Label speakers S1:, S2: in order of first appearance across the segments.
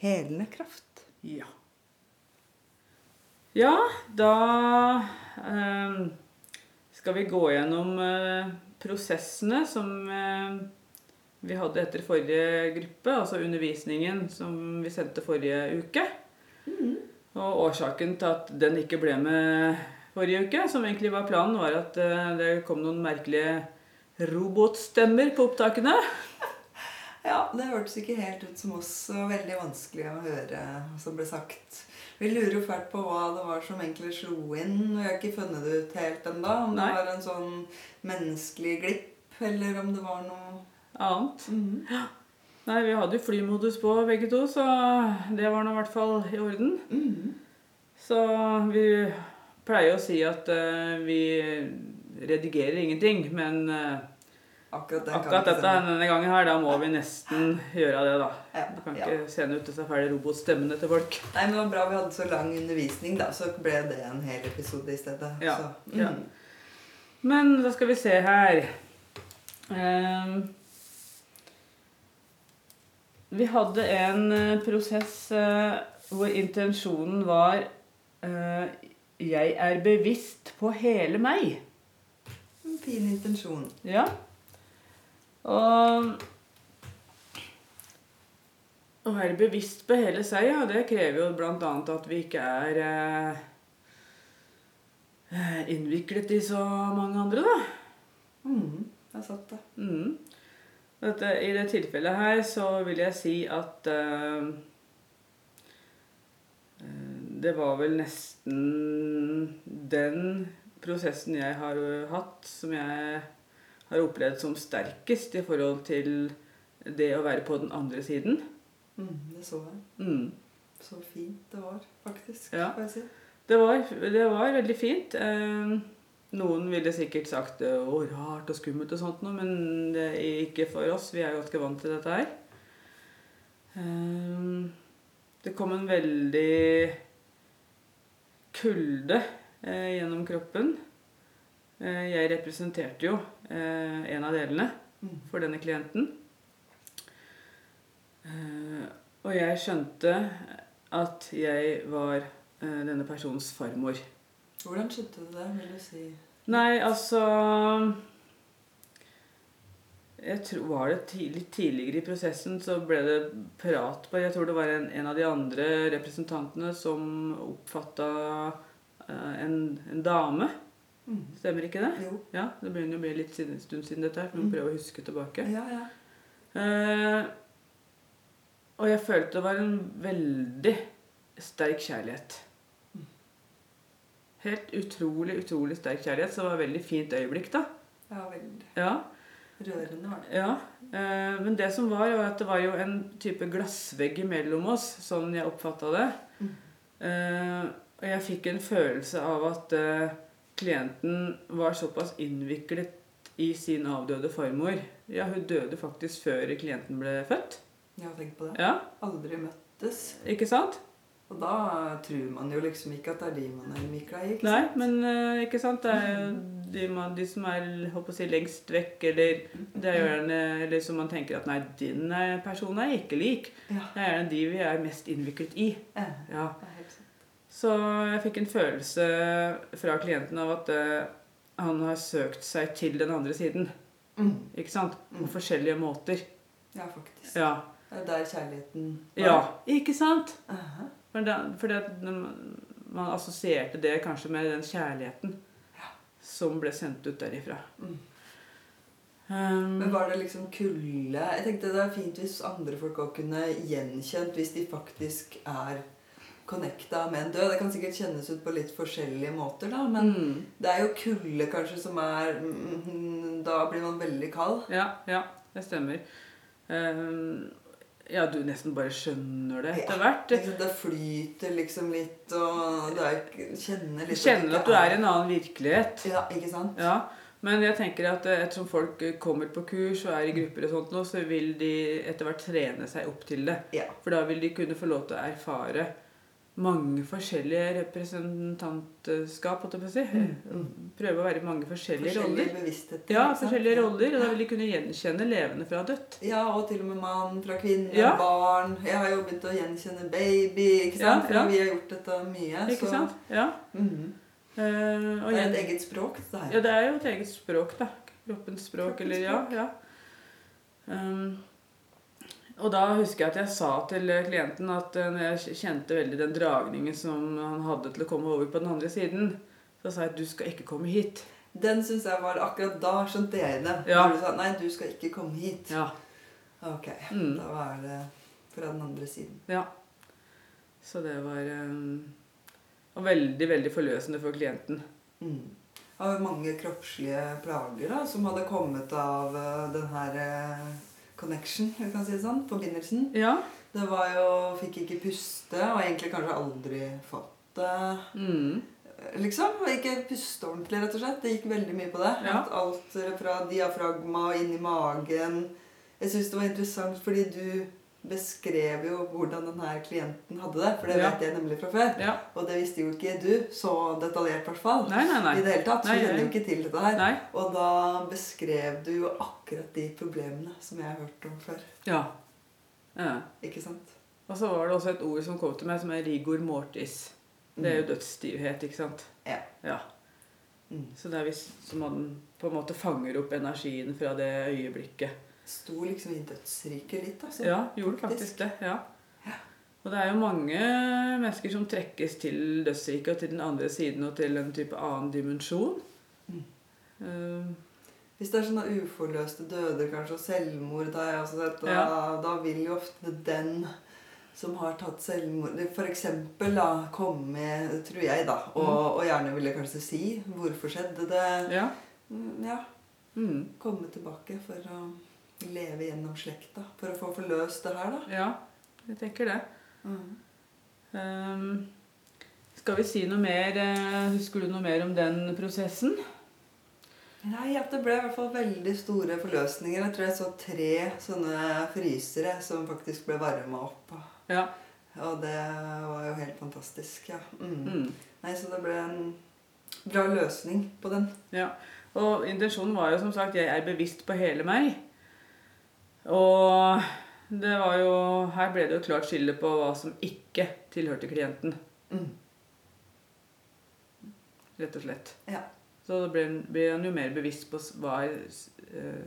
S1: helende kraft.
S2: Ja. Ja, da eh, skal vi gå gjennom eh, prosessene som eh, vi hadde etter forrige gruppe, altså undervisningen som vi sendte forrige uke. Og årsaken til at den ikke ble med forrige uke, som egentlig var planen, var at eh, det kom noen merkelige robotstemmer på opptakene.
S1: Ja, det hørtes ikke helt ut som oss, og veldig vanskelig å høre som ble sagt. Vi lurer jo fælt på hva det var som egentlig slo inn. Vi har ikke funnet det ut helt ennå. Om
S2: Nei.
S1: det var en sånn menneskelig glipp, eller om det var noe
S2: Annet.
S1: Mhm.
S2: Nei, vi hadde jo flymodus på begge to, så det var nå i hvert fall i orden.
S1: Mhm.
S2: Så vi pleier å si at uh, vi redigerer ingenting, men eh,
S1: Akkurat den
S2: akkurat dette denne gangen her, da må vi nesten gjøre det, da.
S1: Ja,
S2: Du kan
S1: ja.
S2: ikke sende ut disse fæle robotstemmene til folk.
S1: Nei, men Det var bra vi hadde så lang undervisning, da, så ble det en hel episode i stedet.
S2: Ja,
S1: Så,
S2: ja. Men da skal vi se her. um, vi hadde en eh, prosess uh, hvor intensjonen var uh, Jeg er bevisst på hele meg.
S1: En fin intensjon.
S2: Ja. Og å være bevisst på hele seg, ja, det krever jo bl.a. at vi ikke er eh, eh, innviklet i så mange andre, da.
S1: Mm, jeg satt det.
S2: Mm. Dette, I det tilfellet her så vil jeg si at eh, eh, det var vel nesten den prosessen jeg har hatt, som jeg har opplevd som sterkest i forhold til det å være på den andre siden.
S1: Mm, det så jeg.
S2: Mm.
S1: Så fint det var, faktisk.
S2: Ja.
S1: får jeg si.
S2: Det, var, det var veldig fint. Eh, noen ville sikkert sagt var rart og skummelt og sånt noe, men det er ikke for oss. Vi er ganske vant til dette her. Eh, det kom en veldig kulde eh, gjennom kroppen. Eh, jeg representerte jo eh, en av delene
S1: Mhm.
S2: for denne klienten. Eh, og jeg skjønte at jeg var denne personens farmor.
S1: Hvordan skjønte du det, vil du si?
S2: Nei, altså Jeg tror Var det litt tidligere i prosessen så ble det prat på Jeg tror det var en, en av de andre representantene som oppfatta en, en dame.
S1: Mhm.
S2: Stemmer ikke det?
S1: Jo.
S2: Ja, Det begynner å bli litt siden, stund siden dette her. for Vi må prøve å huske tilbake.
S1: Ja, ja.
S2: Eh, og jeg følte det var en veldig sterk kjærlighet. Helt utrolig, utrolig sterk kjærlighet. Så det var et veldig fint øyeblikk, da.
S1: Ja, veldig.
S2: Ja,
S1: Rørende var det.
S2: ja. Eh, men det som var, var at det var jo en type glassvegg mellom oss, sånn jeg oppfatta det.
S1: Mm.
S2: Eh, og jeg fikk en følelse av at eh, klienten var såpass innviklet i sin avdøde farmor. Ja, hun døde faktisk før klienten ble født.
S1: Jeg har tenkt på det.
S2: Ja,
S1: Aldri møttes.
S2: ikke sant?
S1: Og da tror man jo liksom ikke at det er de man er innvikla i.
S2: Nei, men eh, ikke sant? Det er jo de, man, de som er håper å si, lengst vekk, eller det er gjerne eller som man tenker at nei, din eh, person er ikke lik.
S1: Ja.
S2: Det er gjerne de vi er mest innviklet i.
S1: Ja,
S2: Ja. Så jeg fikk en følelse fra klienten av at eh, han har søkt seg til den andre siden.
S1: Mm.
S2: Ikke sant? På
S1: Mm.
S2: forskjellige måter.
S1: Ja, faktisk.
S2: Ja.
S1: Er der kjærligheten var?
S2: Ja, ikke sant?
S1: Aha.
S2: For det, fordi at man assosierte det kanskje med den kjærligheten som ble sendt ut derifra.
S1: Mm.
S2: Um,
S1: Men var det liksom kulde Jeg tenkte det er fint hvis andre folk også kunne gjenkjent hvis de faktisk er connecta med en død. Det kan sikkert kjennes ut på litt forskjellige måter, da, men
S2: mm,
S1: det er jo kulde kanskje som er mm, Da blir man veldig kald.
S2: ja, ja, det stemmer. Um, ja, du nesten bare skjønner det etter hvert.
S1: Ja. Det flyter liksom litt, og du er, kjenner litt
S2: kjenner at du er i en annen virkelighet.
S1: Ja, ikke sant?
S2: Ja, men jeg tenker at eh, ettersom folk kommer på kurs og er i grupper, og sånt nå, så vil de etter hvert trene seg opp til det.
S1: Ja.
S2: For da vil de kunne få lov til å erfare mange forskjellige representantskap, holdt jeg på å si.
S1: Mm,
S2: Prøve å være i mange forskjellige,
S1: Forskjellige
S2: roller.
S1: bevisstheter.
S2: Ja,
S1: forskjellige sant? Ja.
S2: roller, og da vil de kunne gjenkjenne levende fra dødt.
S1: Ja, og til og med mann fra kvinne,
S2: Ja.
S1: barn. Jeg har jo begynt å gjenkjenne baby, ikke sant?
S2: Ja,
S1: For
S2: ja.
S1: vi har gjort dette mye.
S2: Ikke
S1: så,
S2: sant? Ja.
S1: Mhm.
S2: Uh,
S1: Det er et eget språk, det her.
S2: Ja, det er jo et eget språk, da. Kroppens språk,
S1: Kroppens
S2: eller ja.
S1: språk.
S2: ja. Um, og da husker jeg at jeg sa til klienten at eh, når jeg kjente veldig den dragningen som han hadde til å komme over på den andre siden, så sa jeg at du skal ikke komme hit.
S1: Den syns jeg var akkurat da skjønte jeg det.
S2: Ja.
S1: Når du sa nei, du skal ikke komme hit.
S2: Ja.
S1: Ok,
S2: Mm.
S1: da var det fra den andre siden.
S2: ja. Så det var um, veldig, veldig forløsende for klienten.
S1: Mm. Jo mange kroppslige plager da, som hadde kommet av uh, den her eh, connection, vi kan si det sånn, forbindelsen.
S2: Ja.
S1: Det var jo Fikk ikke puste, og egentlig kanskje aldri fått det.
S2: Mm.
S1: Liksom. Ikke puste ordentlig, rett og slett. Det gikk veldig mye på det.
S2: Ja.
S1: Alt fra diafragma og inn i magen. Jeg syns det var interessant fordi du beskrev jo hvordan denne klienten hadde det. For det
S2: Ja.
S1: vet jeg nemlig fra før.
S2: ja.
S1: Og det visste jo ikke du så detaljert, i hvert fall.
S2: Nei, nei, nei.
S1: I det hele tatt.
S2: Så
S1: du kjenner jo ikke til dette her.
S2: Nei.
S1: Og da beskrev du jo akkurat de problemene som jeg har hørt om før.
S2: Ja. ja.
S1: Ikke sant?
S2: Og så var det også et ord som kom til meg, som er rigor mortis. Det er jo dødsstivhet, ikke sant?
S1: Ja.
S2: ja.
S1: Mm.
S2: Så det er hvis, man på en måte fanger opp energien fra det øyeblikket.
S1: Sto liksom i dødsriket litt, altså.
S2: Ja, gjorde faktisk det. ja. Og det er jo mange mennesker som trekkes til dødsriket og til den andre siden og til en type annen dimensjon.
S1: Mm.
S2: Uh,
S1: Hvis det er sånne uforløste døder kanskje, og selvmord, da, jeg også sett, da,
S2: Ja.
S1: da vil jo ofte den som har tatt selvmord da, komme, tror jeg, da, og,
S2: Mm.
S1: og gjerne ville kanskje si hvorfor skjedde det.
S2: ja.
S1: Mm, Ja,
S2: Mm.
S1: komme tilbake for å leve gjennom slekta. For å få forløst det her, da.
S2: ja, jeg tenker det.
S1: Mm.
S2: Um, skal vi si noe mer eh, Husker du noe mer om den prosessen?
S1: Nei, at det ble i hvert fall veldig store forløsninger. Jeg tror jeg så tre sånne frysere som faktisk ble varma opp.
S2: Ja.
S1: Og det var jo helt fantastisk, ja. Mm.
S2: Mm.
S1: Nei, så det ble en bra løsning på den.
S2: Ja, og intensjonen var jo som sagt jeg er bevisst på hele meg. Og det var jo Her ble det jo klart skille på hva som ikke tilhørte klienten.
S1: Mm.
S2: Rett og slett.
S1: Ja.
S2: Så da ble, ble han jo mer bevisst på hva er uh,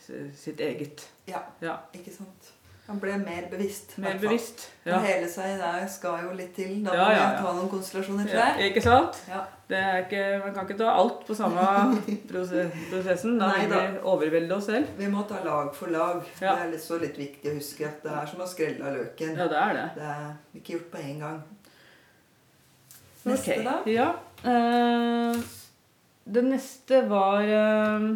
S2: sitt eget.
S1: Ja,
S2: Ja,
S1: ikke sant. Han ble mer bevisst.
S2: Mer
S1: hvert fall.
S2: bevisst.
S1: Å
S2: Ja.
S1: hele seg der skal jo litt til. Da må
S2: Ja, ja, ja.
S1: ta noen konstellasjoner,
S2: til
S1: jeg.
S2: Ikke sant?
S1: Ja.
S2: Det ikke, man kan ikke ta alt på samme prosessen. Da vil vi overvelde oss selv.
S1: Vi må ta lag for lag. Det er litt, så litt viktig å huske at det er som å skrelle av løken.
S2: Ja, det er det.
S1: Det er ikke gjort på én gang. Neste,
S2: okay.
S1: da?
S2: Ja. Uh, det neste var uh,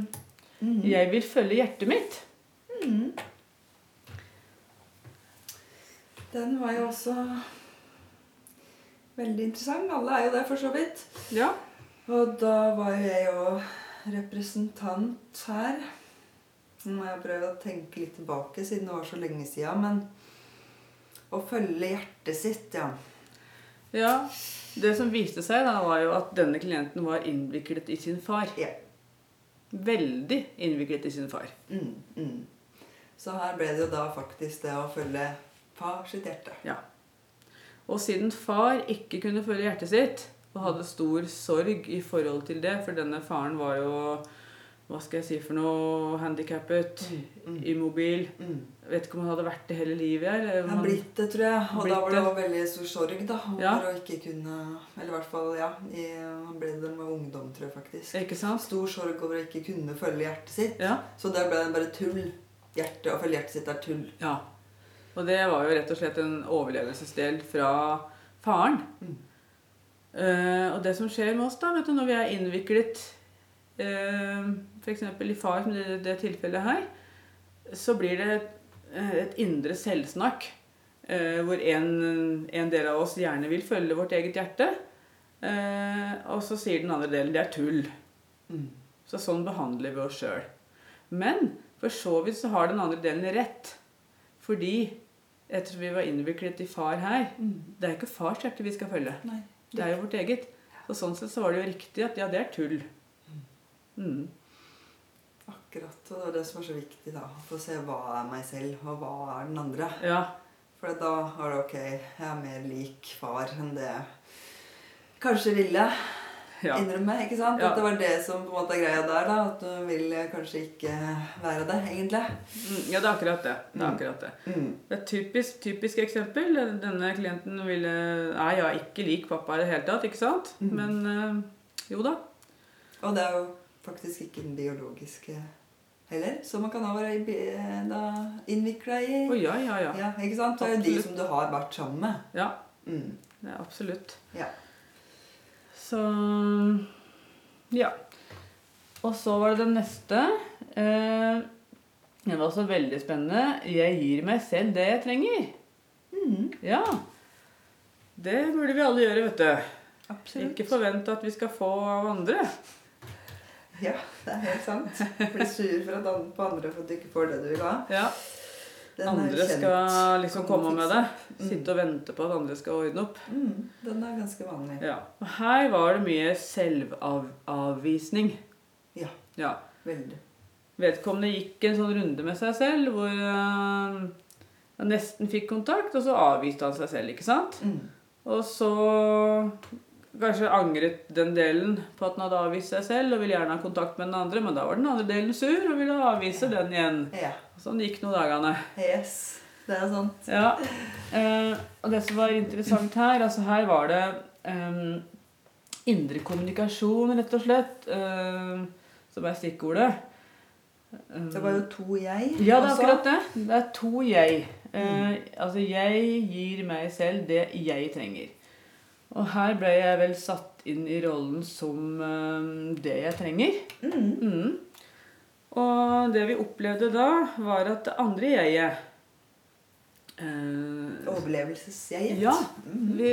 S1: mm.
S2: 'Jeg vil følge hjertet mitt'.
S1: Mhm. Den var jo også veldig interessant. Alle er jo det, for så vidt.
S2: Ja.
S1: Og da var jo jeg jo representant her. Nå må jeg prøve å tenke litt tilbake, siden det var så lenge siden. Men å følge hjertet sitt, ja.
S2: ja. Det som viste seg, da, var jo at denne klienten var innviklet i sin far.
S1: Ja.
S2: Veldig innviklet i sin far.
S1: Mm, mm. Så her ble det jo da faktisk det å følge far sitt hjerte.
S2: Ja. Og siden far ikke kunne følge hjertet sitt, og hadde stor sorg i forhold til det, for denne faren var jo hva skal jeg si for noe handikappet,
S1: Mm.
S2: immobil.
S1: Mm.
S2: Vet ikke om han hadde vært det hele livet. Eller han-
S1: blitt det, tror jeg. Og da var det
S2: det.
S1: veldig stor sorg, da.
S2: Ja.
S1: For å ikke kunne Eller i hvert fall, ja. I, han ble det med ungdom, tror jeg faktisk.
S2: Ikke sant?
S1: Stor sorg over å ikke kunne følge hjertet sitt.
S2: Ja.
S1: Så der ble det bare tull. Hjertet, Å følge hjertet sitt er tull.
S2: ja. Og det var jo rett og slett en overlevelsesdel fra faren.
S1: Mm.
S2: Uh, og det som skjer med oss da, vet du, når vi er innviklet uh, f.eks. i far, som i det, det tilfellet her, så blir det et, et indre selvsnakk. Uh, hvor en, en del av oss gjerne vil følge vårt eget hjerte. Uh, og så sier den andre delen det er tull.
S1: Mm.
S2: Så sånn behandler vi oss sjøl. Men for så vidt så har den andre delen rett. Fordi ettersom vi var innviklet i far her
S1: Mm.
S2: Det er ikke fars hjerte vi skal følge.
S1: Nei.
S2: Det er jo vårt eget. Og sånn sett så var det jo riktig at ja, det er tull. Mm.
S1: Akkurat. Og det er det som er så viktig, da. Å få se hva er meg selv, og hva er den andre.
S2: Ja.
S1: For da er det ok, jeg er mer lik far enn det jeg kanskje ville
S2: ja.
S1: innrømme. ikke sant?
S2: Ja.
S1: At det var det som på en måte er greia der, da. At du vil kanskje ikke være det, egentlig.
S2: Mm, ja, det er akkurat det. det, er
S1: Mm.
S2: akkurat det.
S1: Mm.
S2: Det er et typisk, typisk eksempel. Denne klienten ville Nei, jeg er ikke lik pappa i det hele tatt, ikke sant?
S1: Mm.
S2: Men øh, jo da.
S1: Og det er jo faktisk ikke den biologiske heller. Så man kan da være innvikla i
S2: oh, ja, ja, ja.
S1: Ja, ikke sant? Det er jo de som du har vært sammen med.
S2: Ja,
S1: Mm.
S2: det absolutt.
S1: Ja.
S2: Så ja. Og så var det den neste. Eh, det var også veldig spennende. Jeg gir meg selv det jeg trenger.
S1: Mm.
S2: Ja. Det burde vi alle gjøre, vet du.
S1: Absolutt.
S2: Ikke forvente at vi skal få av andre.
S1: Ja, det er helt sant. Bli sur for at andre, på andre for at du ikke får det du vil ha.
S2: Ja,
S1: Den
S2: Andre skal liksom komme med det.
S1: Mm.
S2: Sitte og vente på at andre skal ordne opp.
S1: Mm, den er ganske vanlig.
S2: Ja. Og her var det mye selvavvisning.
S1: Ja.
S2: Ja.
S1: Veldig.
S2: Vedkommende gikk en sånn runde med seg selv hvor øh, han nesten fikk kontakt, og så avviste han seg selv, ikke sant?
S1: Mm.
S2: Og så kanskje angret den delen på at den hadde avvist seg selv og ville gjerne ha kontakt med den andre, men da var den andre delen sur og ville avvise den igjen.
S1: Ja.
S2: Sånn gikk noen dagene.
S1: Yes. Det er sant.
S2: Ja. Eh, og det som var interessant her, altså her var det eh, indre kommunikasjon, rett og slett, eh, som er stikkordet. Eh,
S1: Det var jo to jeg.
S2: Ja, det er akkurat det. Det er to jeg. Eh, altså, jeg gir meg selv det jeg trenger. Og her ble jeg vel satt inn i rollen som eh, det jeg trenger.
S1: Mm.
S2: Mm. Og det vi opplevde da, var at det andre jeget uh,
S1: Overlevelsesjeget.
S2: Ja.
S1: Mhm.
S2: Vi,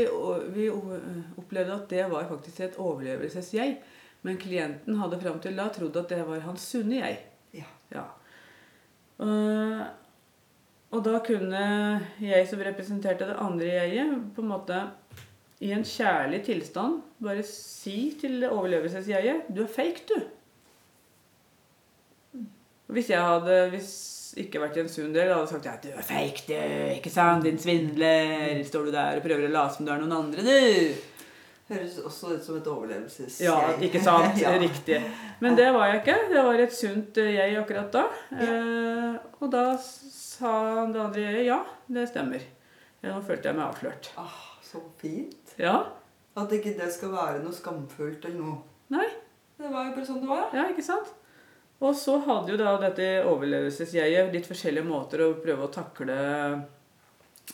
S2: vi opplevde at det var faktisk et overlevelsesjeg. Men klienten hadde fram til da trodd at det var hans sunne jeg.
S1: Ja.
S2: Ja. Uh, og da kunne jeg som representerte det andre jeget, på en måte i en kjærlig tilstand bare si til overlevelsesjeget Du er fake, du. Hvis jeg hadde hvis ikke vært i en sunn del, hadde jeg sagt ja, du er fake, du. Ikke sant? Din svindler. Står du der og prøver å late som du er noen andre, du.
S1: Høres også ut som et overlevelsesjeg.
S2: Ja, ikke sant?
S1: Ja.
S2: Riktig. Men det var jeg ikke. Det var et sunt eh, jeg akkurat da. Eh, og da sa det andre jeg ja, det stemmer. Nå følte jeg meg avslørt.
S1: Ah, så fint.
S2: Ja.
S1: At ikke det skal være noe skamfullt eller noe.
S2: Nei.
S1: Det var jo bare sånn det var.
S2: Ja, ikke sant? Og så hadde jo da dette overlevelsesjeget litt forskjellige måter å prøve å takle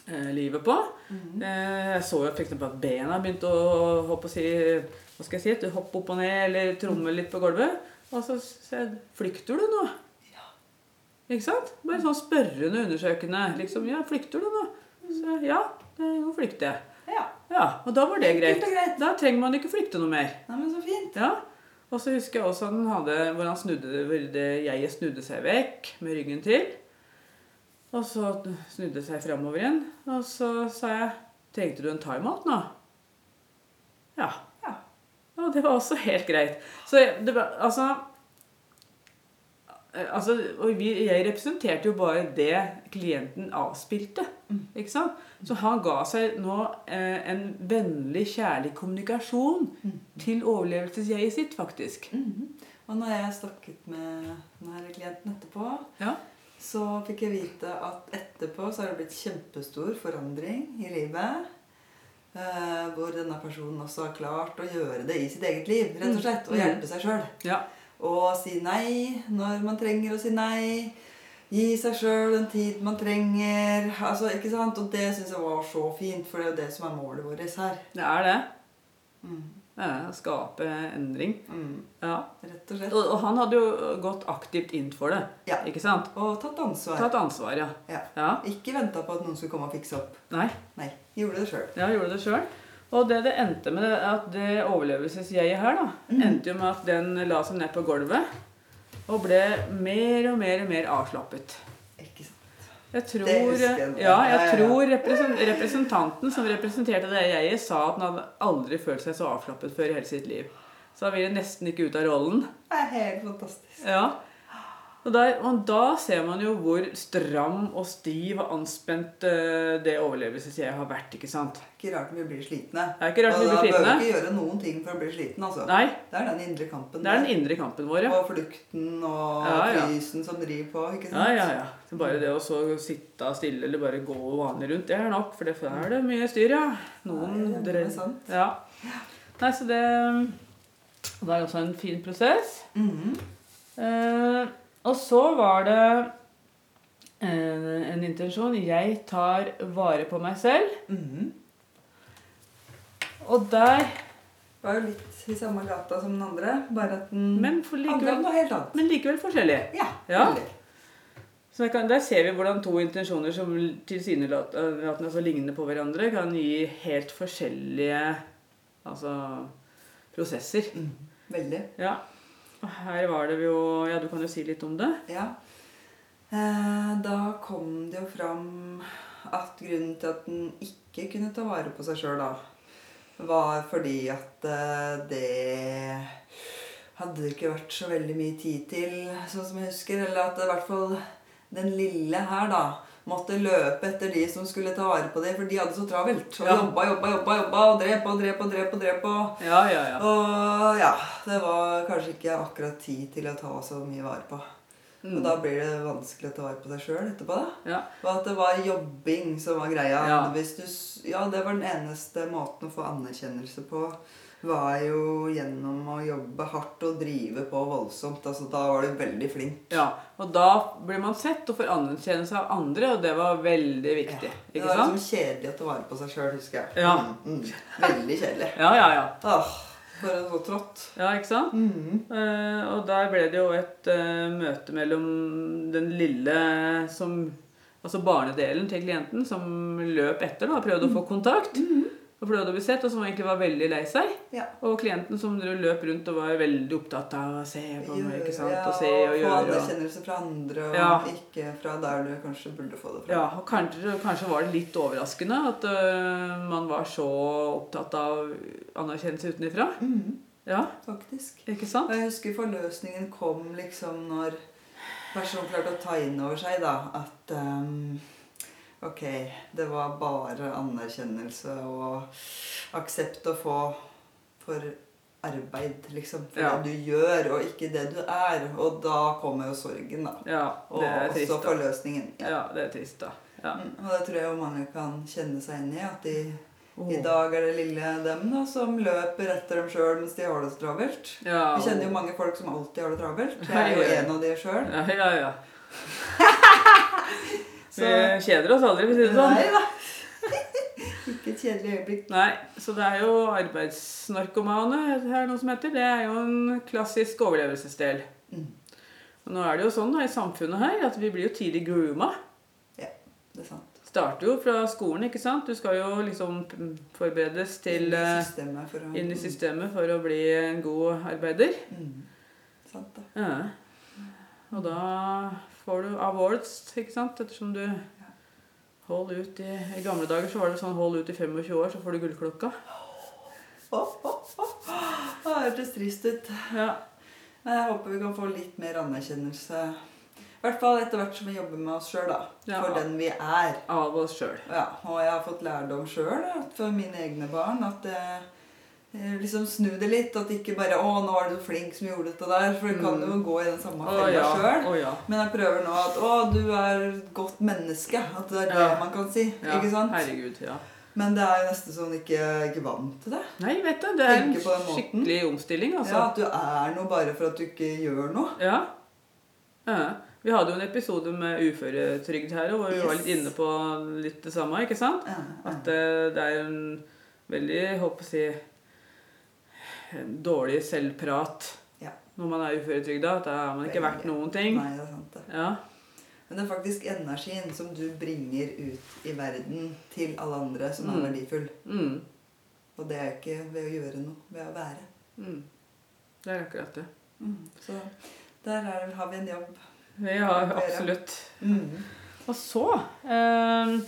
S2: eh, livet på.
S1: Mhm.
S2: Eh, jeg så jo f.eks. at bena begynte å hoppe, si, hva skal jeg si, hoppe opp og ned eller tromme litt på gulvet. Og så sa jeg 'Flykter du nå?'
S1: Ja.
S2: Ikke sant? Bare sånn spørrende, undersøkende. Liksom 'Ja, flykter du nå?' Så ja, nå flykter jeg.
S1: Ja.
S2: Ja, Og da var det greit.
S1: Greit.
S2: Da trenger man ikke flykte noe mer.
S1: Nei, men så fint.
S2: Ja. Og så husker jeg også han hadde, hvor han snudde, jeget snudde seg vekk med ryggen til. Og så snudde seg framover igjen. Og så sa jeg 'Trengte du en timeout nå?' Ja.
S1: Ja.
S2: Og det var også helt greit. Så det var Altså Altså, vi, jeg representerte jo bare det klienten avspilte.
S1: Mm.
S2: Ikke sant? Så han ga seg nå eh, en vennlig, kjærlig kommunikasjon
S1: Mm.
S2: til overlevelsesjeget sitt, faktisk.
S1: Mhm. Og når jeg snakket med denne klienten etterpå,
S2: Ja.
S1: så fikk jeg vite at etterpå så har det blitt kjempestor forandring i livet. Eh, hvor denne personen også har klart å gjøre det i sitt eget liv, rett og slett. Og
S2: Mm.
S1: hjelpe seg sjøl.
S2: Ja.
S1: Og si nei når man trenger å si nei. Gi seg sjøl den tid man trenger. Altså, ikke sant? Og det syns jeg var så fint, for det er jo det som er målet vårt her.
S2: Det er det.
S1: Mm.
S2: Er å skape endring.
S1: Mm.
S2: Ja.
S1: Rett og slett.
S2: Og, og han hadde jo gått aktivt inn for det.
S1: Ja.
S2: Ikke sant?
S1: Og tatt ansvar.
S2: Tatt ansvar, ja.
S1: Ja.
S2: Ja.
S1: Ikke venta på at noen skulle komme og fikse opp.
S2: Nei.
S1: Nei, gjorde det sjøl.
S2: Ja, gjorde det sjøl. Og det det endte med, det, at det overlevelsesjeget her, da,
S1: mm.
S2: endte jo med at den la seg ned på gulvet og ble mer og mer og mer avslappet.
S1: Ikke sant.
S2: Jeg tror,
S1: jeg
S2: ja, jeg tror representanten som representerte det jeget, sa at han hadde aldri følt seg så avslappet før i hele sitt liv. Så han ville nesten ikke ut av rollen.
S1: Det er helt fantastisk.
S2: Ja. Og, der, og da ser man jo hvor stram og stiv og anspent eh, det overlevelsesjeget har vært. ikke sant?
S1: Ikke rart vi blir slitne.
S2: Det er ikke rart vi
S1: Og
S2: slitne.
S1: da bør vi ikke gjøre noen ting for å bli sliten. altså.
S2: Nei,
S1: Det er den indre kampen.
S2: det er den indre kampen vår, ja.
S1: Og flukten og
S2: Ja, ja.
S1: frysen som driver på. ikke
S2: Ja,
S1: sant?
S2: ja, ja. Så bare det å så sitte stille eller bare gå vanlig rundt, det er nok. For det er det mye styr, ja. Noen
S1: Nei, det er sant.
S2: Ja. Nei, så det Det er også en fin prosess.
S1: Mhm.
S2: Eh, og så var det en, en intensjon. Jeg tar vare på meg selv.
S1: Mhm.
S2: Og der
S1: Det var jo litt i samme gata som den andre, bare at den
S2: Men, likevel,
S1: noe helt annet.
S2: men likevel forskjellig.
S1: Ja.
S2: Ja. Så kan, Der ser vi hvordan to intensjoner som tilsynelatende altså, så lignende på hverandre, kan gi helt forskjellige altså, prosesser.
S1: Mm. Veldig.
S2: Ja. Her var det jo Ja, du kan jo si litt om det.
S1: Ja. Eh, da kom det jo fram at grunnen til at den ikke kunne ta vare på seg sjøl, da, var fordi at eh, det hadde det ikke vært så veldig mye tid til, sånn som jeg husker. Eller at i hvert fall den lille her, da, måtte løpe etter de som skulle ta vare på dem, for de hadde så travelt. Og
S2: Ja.
S1: jobba, jobba, jobba, jobba, og drep og drep og drep. Og drep og,
S2: Ja, ja, ja.
S1: Og ja, det var kanskje ikke akkurat tid til å ta så mye vare på. Og
S2: Mm.
S1: da blir det vanskelig å ta vare på deg sjøl etterpå. da.
S2: ja.
S1: Og at det var jobbing som var greia.
S2: Ja.
S1: Du, ja, det var den eneste måten å få anerkjennelse på. Var jo gjennom å jobbe hardt og drive på voldsomt. Altså, da var du veldig flink.
S2: ja. Og da blir man sett og får anerkjennelse av andre, og det var veldig viktig.
S1: Det
S2: Ikke
S1: var liksom kjedelig å ta vare på seg sjøl, husker jeg.
S2: Ja.
S1: Mm, mm. Veldig kjedelig.
S2: Ja, ja, ja.
S1: Åh, for en så trått.
S2: Ja, ikke sant?
S1: Mhm.
S2: Uh, og der ble det jo et uh, møte mellom den lille som Altså barnedelen til klienten som løp etter da, og prøvde å få kontakt. Og prøvde å bli sett, og som egentlig var veldig lei seg.
S1: Ja.
S2: Og klienten som løp rundt og var veldig opptatt av å se på meg, ikke sant? Og se og
S1: Få
S2: gjøre. Og,
S1: anerkjennelse fra andre, og
S2: Ja.
S1: ikke fra der du kanskje burde få det fra.
S2: ja, og kanskje, kanskje var det litt overraskende at uh, man var så opptatt av anerkjennelse utenfra.
S1: Mhm,
S2: Ja,
S1: faktisk.
S2: ikke sant?
S1: Og jeg husker forløsningen kom liksom når personen klarte å ta inn over seg da, at ehm, Ok, det var bare anerkjennelse og aksept å få for arbeid, liksom. For
S2: Ja.
S1: det du gjør, og ikke det du er. Og da kommer jo sorgen, da.
S2: Ja,
S1: Og
S2: det
S1: også
S2: trist, da.
S1: forløsningen.
S2: Ja, det er trist, da. Ja.
S1: Mm, Og det tror jeg jo mange kan kjenne seg inn i. At de,
S2: oh.
S1: i dag er det lille dem da, som løper etter dem sjøl mens de har det så travelt.
S2: Ja,
S1: Vi kjenner jo mange folk som alltid har det travelt. Jeg er jo
S2: Ja, ja.
S1: en av de sjøl.
S2: Ja, ja, ja. Vi kjeder oss aldri, for å si det sånn.
S1: Nei da. Ikke et kjedelig øyeblikk.
S2: Nei, så det er jo arbeidsnarkomane, det er noe som heter. Det er jo en klassisk overlevelsesdel.
S1: Mm.
S2: Og nå er det jo sånn da, i samfunnet her at vi blir jo tidlig grooma.
S1: Ja, Det er sant.
S2: Starter jo fra skolen, ikke sant. Du skal jo liksom forberedes til
S1: Inn i
S2: eh,
S1: å
S2: inn i systemet for å bli en god arbeider.
S1: Mm. Sant da.
S2: Ja. Og da får du awards, ikke sant, ettersom du hold ut i I gamle dager så var det sånn hold ut i 25 år, så får du gullklokka.
S1: Åh, åh, åh. Det hørtes trist ut.
S2: Ja.
S1: Jeg håper vi kan få litt mer anerkjennelse. I hvert fall etter hvert som vi jobber med oss sjøl, da.
S2: Ja.
S1: For den vi er.
S2: Av oss sjøl.
S1: Ja, og jeg har fått lærdom sjøl for mine egne barn at det... eh, liksom snu det litt. At ikke bare 'Å, nå er du flink som gjorde dette der'. For du kan jo gå i den samme fella
S2: ja.
S1: sjøl.
S2: Ja.
S1: Men jeg prøver nå at 'Å, du er et godt menneske'. At det er det
S2: Ja.
S1: man kan si. Ikke sant?
S2: Herregud, ja.
S1: Men det er jo nesten sånn ikke, ikke vant til det.
S2: Nei, vet du, det er en skikkelig omstilling, altså. Ja.
S1: At du er noe bare for at du ikke gjør noe.
S2: Ja. ja. Vi hadde jo en episode med uføretrygd her, hvor vi var litt inne på litt det samme, ikke sant?
S1: Ja, ja.
S2: At det, det er en veldig, håper jeg, dårlig selvprat
S1: Ja.
S2: når man er uføretrygda. At da er man ikke verdt noen ting.
S1: Nei, det er sant det.
S2: Ja.
S1: Men det er faktisk energien som du bringer ut i verden til alle andre, som er
S2: Mm.
S1: verdifull.
S2: Mm.
S1: Og det er ikke ved å gjøre noe, ved å være.
S2: Mm. Det er akkurat det.
S1: Så der er, har vi en jobb.
S2: Vi har absolutt
S1: Mm.
S2: Og så eh,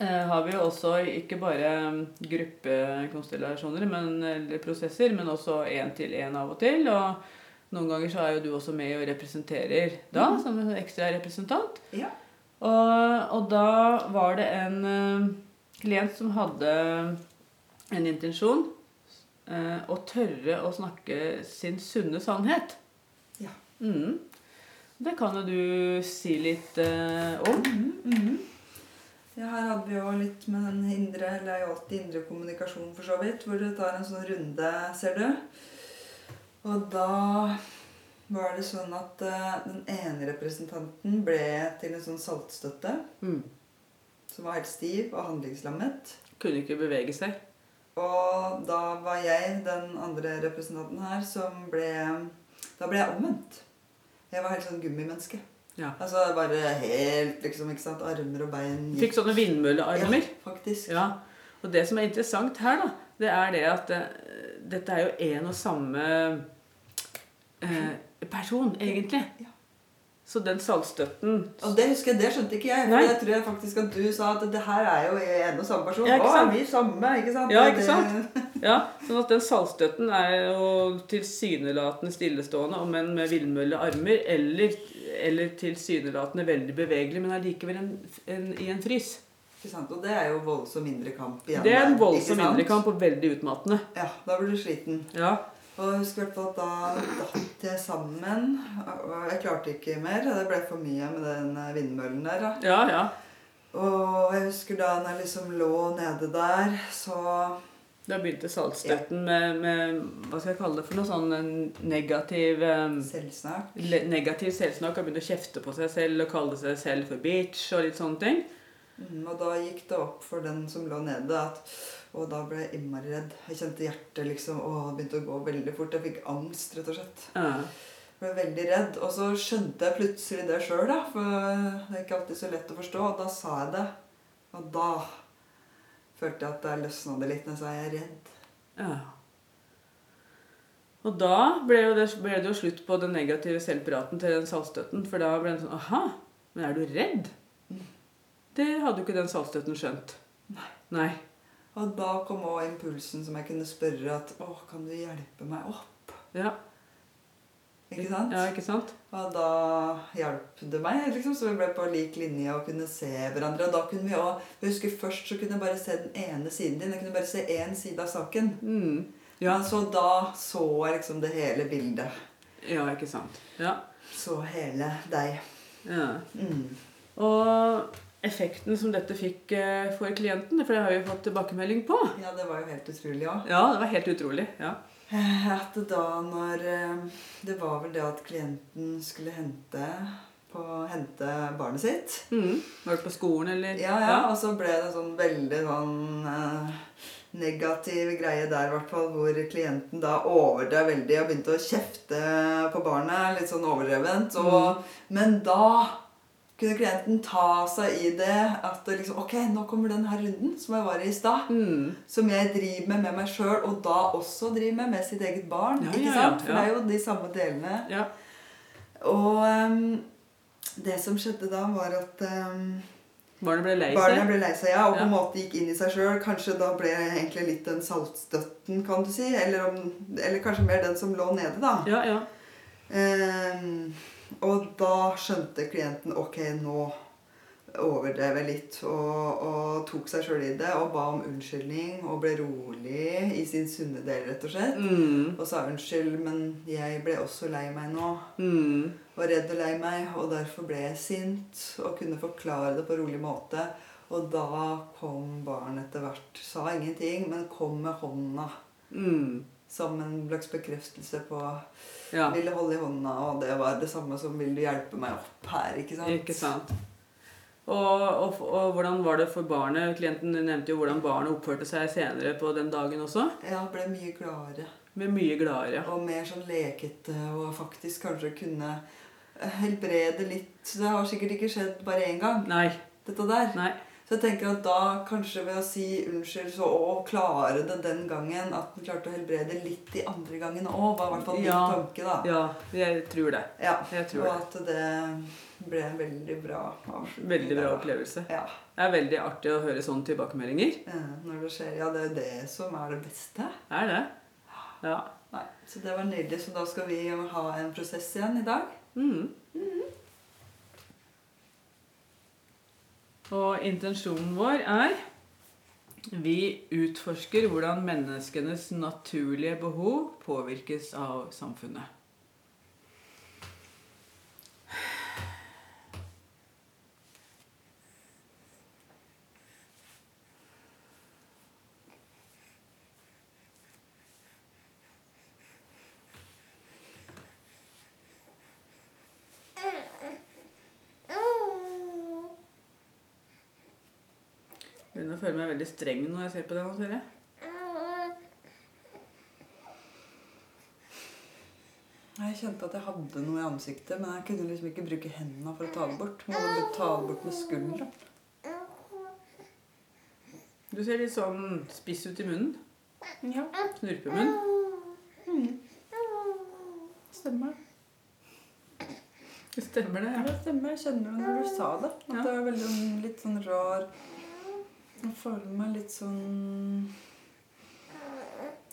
S2: har vi jo også ikke bare gruppekonstellasjoner men, eller prosesser, men også én-til-én av og til. Og noen ganger så er jo du også med og representerer da,
S1: Mhm.
S2: som en ekstra representant.
S1: Ja.
S2: Og, og da var det en uh, klient som hadde en intensjon uh, å tørre å snakke sin sunne sannhet.
S1: Ja.
S2: Mm. Det kan jo du si litt uh, om.
S1: Mhm, mhm. Ja, her hadde vi jo litt med den indre, eller er alltid indre kommunikasjon for så vidt, hvor du tar en sånn runde, ser du. Og da var det sånn at uh, den ene representanten ble til en sånn saltstøtte,
S2: Mm.
S1: som var helt stiv og handlingslammet.
S2: Kunne ikke bevege seg.
S1: Og da var jeg den andre representanten her som ble Da ble jeg omvendt. Jeg var helt sånn gummimenneske.
S2: Ja.
S1: Altså bare helt liksom, ikke sant, Armer og bein
S2: Fikk sånne vindmøllearmer.
S1: Ja, faktisk.
S2: Ja. Og det som er interessant her, da, det er det at eh, dette er jo en og samme eh, person, egentlig.
S1: Ja.
S2: Så den saltstøtten
S1: Og det husker jeg, det skjønte ikke jeg. For jeg tror jeg faktisk at du sa at det her er jo en og samme person.
S2: Ja,
S1: Å, vi samme? Ikke sant?
S2: Ja, ikke sant? Ja, sånn at den saltstøtten er jo tilsynelatende stillestående, om enn med villmøllearmer, eller, eller tilsynelatende veldig bevegelig, men allikevel i en frys.
S1: Ikke sant? Og det er jo voldsom indre kamp igjen.
S2: Det er en voldsom indre kamp og veldig utmattende.
S1: Ja, da blir du sliten.
S2: Ja.
S1: Og jeg husker at da datt jeg sammen. og Jeg klarte ikke mer. Det ble for mye med den vindmøllen der. da.
S2: ja, ja.
S1: Og jeg husker da når jeg liksom lå nede der, så
S2: Da begynte saltstøtten med, med hva skal jeg kalle det for noe sånn negativ um,
S1: Selvsnakk.
S2: le- negativ selvsnakk og begynte å kjefte på seg selv og kalle seg selv for bitch og litt sånne ting.
S1: Mm, Og da gikk det opp for den som lå nede, at Og da ble jeg innmari redd. Jeg kjente hjertet liksom Og begynte å gå veldig fort. Jeg fikk angst, rett og slett.
S2: Ja.
S1: Jeg ble veldig redd. Og så skjønte jeg plutselig det sjøl, da. For det er ikke alltid så lett å forstå. Og da sa jeg det. Og da følte jeg at da løsna det litt når jeg sa jeg er redd.
S2: Ja. Og da ble, det, ble det jo slutt på den negative selvpraten til den saltstøtten. For da ble det sånn Aha, men er du redd? Det hadde jo ikke den saltstøtten skjønt.
S1: Nei.
S2: Nei.
S1: Og da kom òg impulsen som jeg kunne spørre at Å, kan du hjelpe meg opp?
S2: Ja.
S1: Ikke sant?
S2: ja, ikke sant?
S1: Og da hjalp det meg, liksom, så vi ble på lik linje og kunne se hverandre. Og da kunne vi også, husker Først så kunne jeg bare se den ene siden din. Jeg kunne bare se én side av saken.
S2: Mm. Ja.
S1: Så da så jeg liksom det hele bildet.
S2: ja, ikke sant. Ja.
S1: Så hele deg.
S2: ja.
S1: Mm.
S2: Og effekten som dette fikk eh, for klienten, for det har vi fått tilbakemelding på.
S1: Ja, det var jo helt utrolig òg.
S2: Ja, det var helt utrolig. Ja.
S1: At da når eh, Det var vel det at klienten skulle hente, på, hente barnet sitt.
S2: Mm. Var det på skolen, eller?
S1: Ja, ja, og så ble det sånn veldig sånn eh, negativ greie der, i hvert fall, hvor klienten da overdrev veldig og begynte å kjefte på barnet. Litt sånn overdrevent. Og, Men da kunne klienten ta seg i det at liksom Ok, nå kommer den her runden som jeg var i i stad.
S2: Mm.
S1: Som jeg driver med med meg sjøl, og da også driver med med sitt eget barn.
S2: Ja,
S1: ikke
S2: ja, ja,
S1: sant? For
S2: ja.
S1: det er jo de samme delene.
S2: Ja.
S1: Og um, det som skjedde da, var at um,
S2: Barnet ble lei
S1: Barnet ble lei seg, ja, og på en måte gikk inn i seg sjøl. Kanskje da ble egentlig litt den saltstøtten, kan du si. Eller, om, eller kanskje mer den som lå nede, da.
S2: Ja, ja.
S1: Ehm, og da skjønte klienten ok, nå overdrev jeg litt og, og tok seg sjøl i det og ba om unnskyldning og ble rolig i sin sunne del, rett og slett.
S2: Mm.
S1: Og sa unnskyld, men jeg ble også lei meg nå.
S2: Mm.
S1: Og redd og lei meg, og derfor ble jeg sint og kunne forklare det på rolig måte. Og da kom barnet etter hvert. Sa ingenting, men kom med hånda
S2: Mm.
S1: Som en slags bekreftelse på
S2: Ja,
S1: Ville holde i hånda, og det var det samme som 'Vil du hjelpe meg opp her?' Ikke sant?
S2: ikke sant. Og, og, og hvordan var det for barnet? Klienten nevnte jo hvordan barnet oppførte seg senere på den dagen også.
S1: Ja, ble mye gladere.
S2: Ble mye gladere.
S1: Og mer sånn lekete, og faktisk kanskje kunne helbrede litt. Det har sikkert ikke skjedd bare én gang,
S2: Nei.
S1: dette der.
S2: Nei.
S1: Så jeg tenker at da, kanskje ved å si unnskyld så, og klare det den gangen, at den klarte å helbrede litt de andre gangene òg, var i hvert fall min
S2: Ja.
S1: tanke, da.
S2: Ja, jeg tror det.
S1: Ja,
S2: Jeg tror
S1: og at det ble en veldig bra avslutning.
S2: Veldig bra opplevelse.
S1: Ja.
S2: Det er veldig artig å høre sånne tilbakemeldinger.
S1: Ja, Når det skjer. Ja, det er jo det som er det beste.
S2: Er det? Ja.
S1: Nei, Så det var nydelig. Så da skal vi ha en prosess igjen i dag.
S2: Mm. Og intensjonen vår er vi utforsker hvordan menneskenes naturlige behov påvirkes av samfunnet. Jeg begynner å føle meg veldig streng når jeg ser på deg nå, ser jeg.
S1: Jeg kjente at jeg hadde noe i ansiktet, men jeg kunne liksom ikke bruke hendene for å ta det bort. Jeg måtte ta det bort med skulderen.
S2: Du ser litt sånn spiss ut i munnen.
S1: Ja,
S2: Snurpemunn.
S1: stemmer.
S2: Det stemmer det,
S1: Ja, det stemmer. Jeg kjenner det når du sa det. At
S2: Ja.
S1: det var veldig sånn- litt sånn rar Jeg føler meg litt sånn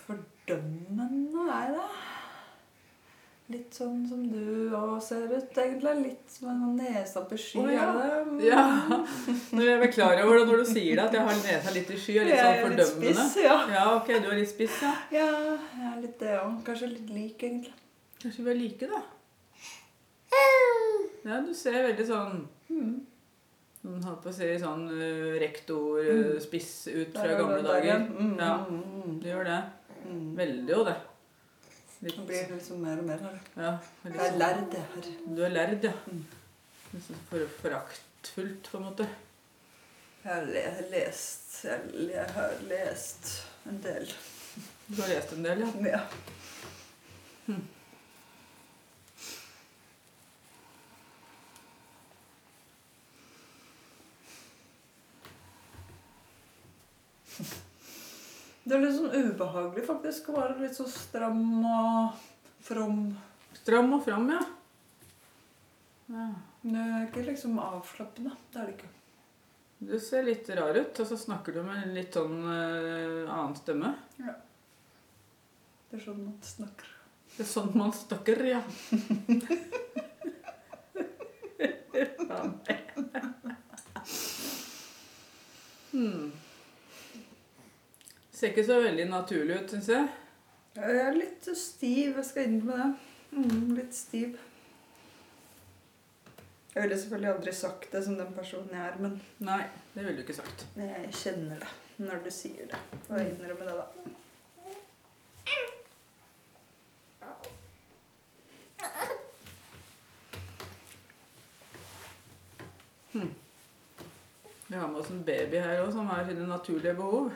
S1: fordømmende, er det? Litt sånn som du òg ser ut, egentlig. Litt som en sånn nese opp sky.
S2: Oh, ja.
S1: er det?
S2: Ja. Når jeg er klar over det når du sier det, at jeg har nesa litt i sky og litt sånn
S1: Jeg er litt spiss, ja.
S2: Ja, ok, du er litt spiss, ja.
S1: Ja, jeg er litt det òg. Kanskje litt lik, egentlig.
S2: Kanskje vi er like, da. Ja, du ser veldig sånn
S1: Mm.
S2: Holdt på å si sånn uh, rektor, uh, spiss ut fra
S1: Der
S2: gamle
S1: der
S2: dager.
S1: Mm,
S2: Ja.
S1: mm, mm,
S2: Du gjør det.
S1: mm.
S2: Veldig jo det. Litt,
S1: Det blir liksom mer og mer her.
S2: ja,
S1: Jeg
S2: litt
S1: er
S2: sånn-
S1: lærd, jeg her.
S2: Du er lærd, ja.
S1: Mm.
S2: Sånn for, foraktfullt, på en måte.
S1: Jeg har le lest jeg, jeg har lest en del.
S2: Du har lest en del, ja.
S1: Ja. Det er litt sånn ubehagelig faktisk å være litt så stram og from.
S2: Stram og fram, ja. ja.
S1: Det er ikke liksom avslappende. Det er det ikke.
S2: Du ser litt rar ut, og så snakker du med en litt sånn uh, annen stemme. Ja.
S1: Det er sånn man snakker.
S2: Det er sånn man snakker, ja. hmm. Ser ikke så veldig naturlig ut, syns jeg.
S1: Jeg er litt stiv. Jeg skal innrømme det. Mm, litt stiv. Jeg ville selvfølgelig aldri sagt det som den personen jeg er, men
S2: Nei, det ville du ikke sagt.
S1: jeg kjenner det når du sier det. Og jeg innrømmer det, da.
S2: Vi har med oss en baby her òg, som har sine naturlige behov.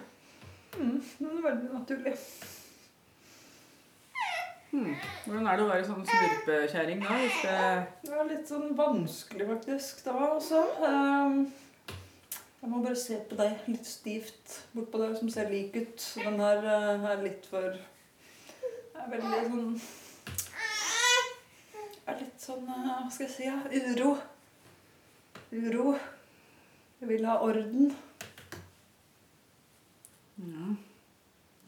S1: Mm, det er veldig naturlig.
S2: Hmm. Hvordan er det å være sånn snurpekjerring da? Det
S1: Det er litt sånn vanskelig faktisk da også. Ehm, Jeg må bare se på deg litt stivt bortpå der som ser lik ut. Den her eh, er litt for er veldig sånn Er litt sånn eh, Hva skal jeg si? Uro. Uro. Jeg vil ha orden.
S2: Ja.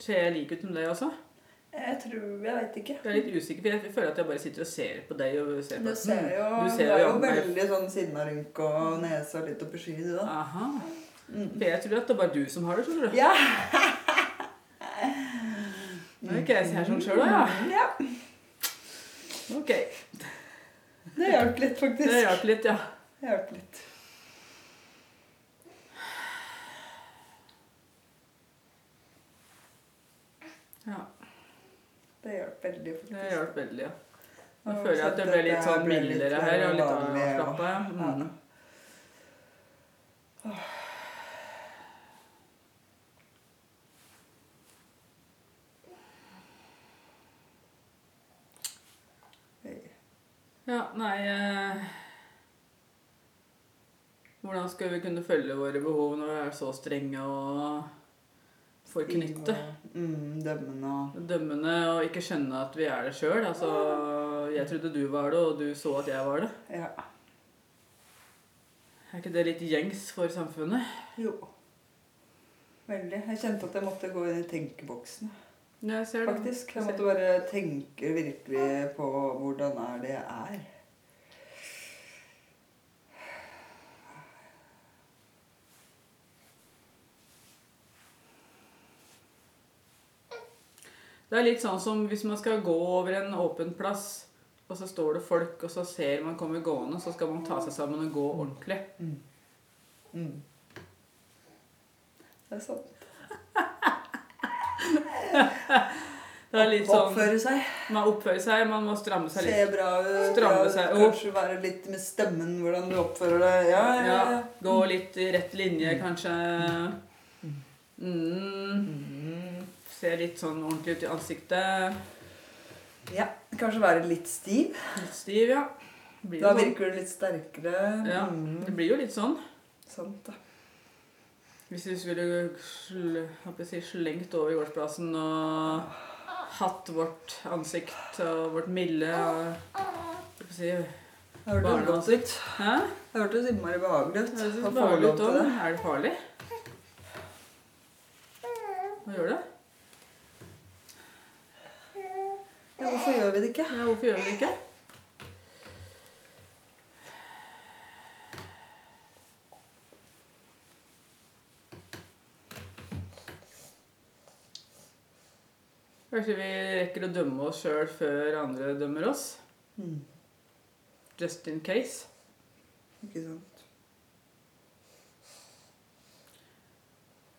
S2: Ser jeg lik ut som deg også?
S1: Jeg tror Jeg veit ikke.
S2: Jeg er litt usikker, for jeg føler at jeg bare sitter og ser på deg. og ser på
S1: Du ser jo,
S2: Mm,
S1: du
S2: ser
S1: er jo
S2: jo
S1: veldig sånn sinnarynk og nesa litt oppi sky, du da.
S2: Aha.
S1: Mm.
S2: For jeg tror at det er bare du som har det, skjønner du.
S1: Ja.
S2: Nå er ikke jeg her sånn sjøl, da. Ja.
S1: ja.
S2: Ok.
S1: Det hjalp litt, faktisk.
S2: Det hjalp litt, ja.
S1: Det hjalp litt.
S2: Ja.
S1: Det hjalp veldig, faktisk.
S2: Det hjalp veldig, ja. Nå føler jeg at det ble litt sånn mildere her, og litt avslappa. Ja. Mm. Ja, nei eh, Hvordan skal vi kunne følge våre behov når vi er så strenge og forknytte?
S1: Mm, dømmende og
S2: Dømmende og ikke skjønne at vi er det sjøl. Altså, jeg trodde du var det, og du så at jeg var det.
S1: Ja.
S2: Er ikke det litt gjengs for samfunnet?
S1: Jo. Veldig. Jeg kjente at jeg måtte gå inn i tenkeboksen.
S2: Jeg ser det.
S1: Faktisk. Jeg måtte bare tenke virkelig på hvordan er det jeg er.
S2: Det er litt sånn som hvis man skal gå over en åpen plass, og så står det folk, og så ser man kommer gående, så skal man ta seg sammen og gå ordentlig.
S1: Mm. Det er sant.
S2: Det er litt sånn
S1: Oppføre seg.
S2: Man oppfører seg, man må stramme seg litt.
S1: Se bra ut. Kanskje være litt med stemmen, hvordan du oppfører deg. Ja, ja,
S2: Ja,
S1: ja.
S2: gå litt i rett linje, kanskje. Mm. Se litt sånn ordentlig ut i ansiktet.
S1: ja. Kanskje være litt stiv.
S2: Litt stiv, ja. Blir
S1: Da
S2: sånn.
S1: virker du litt sterkere.
S2: Ja,
S1: Mm.
S2: det blir jo litt sånn.
S1: Sant, da.
S2: Hvis vi skulle sl slengt over gårdsplassen og hatt vårt ansikt og vårt milde og si,
S1: Det
S2: barneansikt. Hæ?
S1: Det hørtes innmari behagelig ut.
S2: Det ut òg.
S1: det.
S2: Er det farlig? Hva gjør det?
S1: Ja, hvorfor gjør vi det ikke?
S2: Ja, hvorfor gjør vi det ikke? Kanskje vi rekker å dømme oss sjøl før andre dømmer oss?
S1: Mm.
S2: Just in case.
S1: Ikke sant.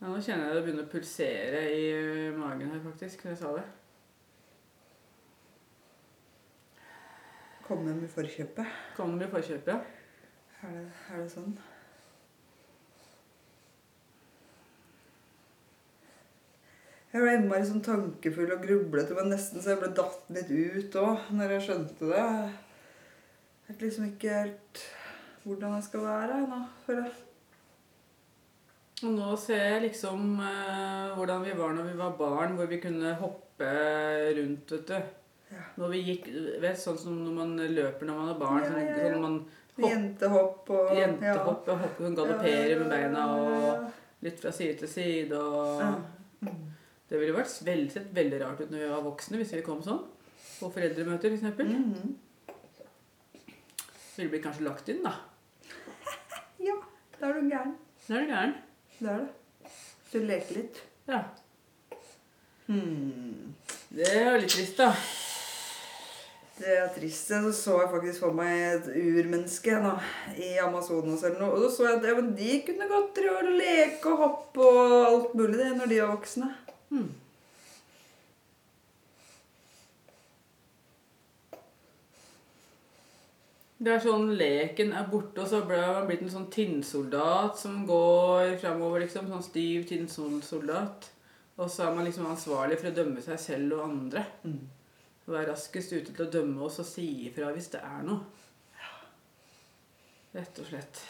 S2: Ja, nå kjenner jeg det begynner å pulsere i magen her, faktisk, når jeg sa det.
S1: Komme med forkjøpet.
S2: Kommer i forkjøpet, ja.
S1: Er det, er det sånn? Jeg ble innmari sånn tankefull og grublete, men nesten så jeg ble datt litt ut òg når jeg skjønte det. Jeg vet liksom ikke helt hvordan jeg skal være nå, føler jeg.
S2: Og nå ser jeg liksom eh, hvordan vi var når vi var barn, hvor vi kunne hoppe rundt, vet du. Når vi gikk, vet, sånn som når man løper når man er barn, sånn, sånn man hopp,
S1: Jentehopp og
S2: jentehopp og hoppe, sånn galopperer med beina og litt fra side til side og. Det ville vært veldig, sett veldig rart ut når vi var voksne, hvis vi kom sånn. På foreldremøter, f.eks. For
S1: mm -hmm.
S2: Ville blitt kanskje lagt inn, da.
S1: Ja, da er du gæren.
S2: Da er du gæren.
S1: Det er det. Du leker litt.
S2: Ja.
S1: Hmm.
S2: Det er litt trist, da.
S1: Det er trist. Så så jeg faktisk for meg et urmenneske nå, i Amazonas eller noe. Og så så jeg at ja, de kunne godt drive og leke og hoppe og alt mulig det når de var voksne.
S2: Hmm. Det er sånn leken er borte, og så ble man blitt en sånn tinnsoldat som går framover, liksom. Sånn stiv tinnsoldat. Og så er man liksom ansvarlig for å dømme seg selv og andre.
S1: Mm.
S2: Være raskest ute til å dømme oss og si ifra hvis det er noe. Rett og slett.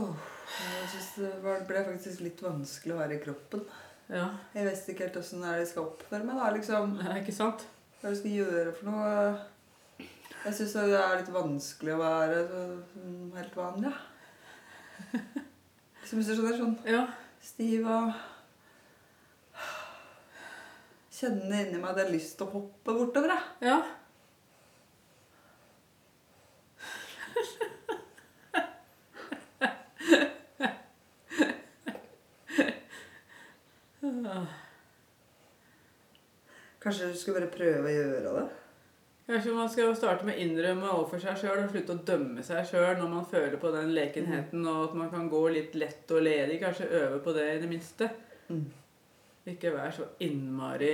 S1: Åh, jeg synes det ble faktisk litt vanskelig å være i kroppen.
S2: Ja,
S1: Jeg visste ikke helt åssen det skal oppføre meg. da, liksom.
S2: det er ikke sant?
S1: Hva jeg skal gjøre for noe? Jeg syns det er litt vanskelig å være så, sånn helt vanlig. Ja. Hvis du skjønner, sånn
S2: Ja.
S1: stiv og kjenner inni meg at jeg har lyst til å hoppe bortover. Jeg.
S2: Ja.
S1: Kanskje du skulle bare prøve å gjøre det?
S2: Kanskje man skal starte med å innrømme overfor seg sjøl og slutte å dømme seg sjøl når man føler på den lekenheten, og at man kan gå litt lett og ledig. Kanskje øve på det i det minste.
S1: Mm.
S2: Ikke være så innmari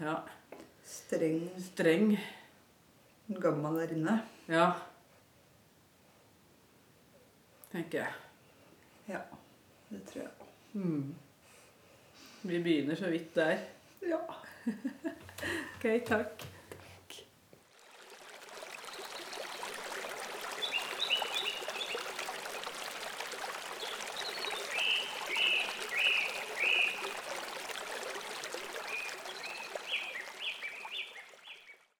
S2: ja,
S1: Streng,
S2: streng.
S1: gammel der inne.
S2: Ja. Tenker jeg.
S1: Ja, det tror jeg.
S2: Mm. Vi begynner så vidt der.
S1: Ja.
S2: Ok, takk.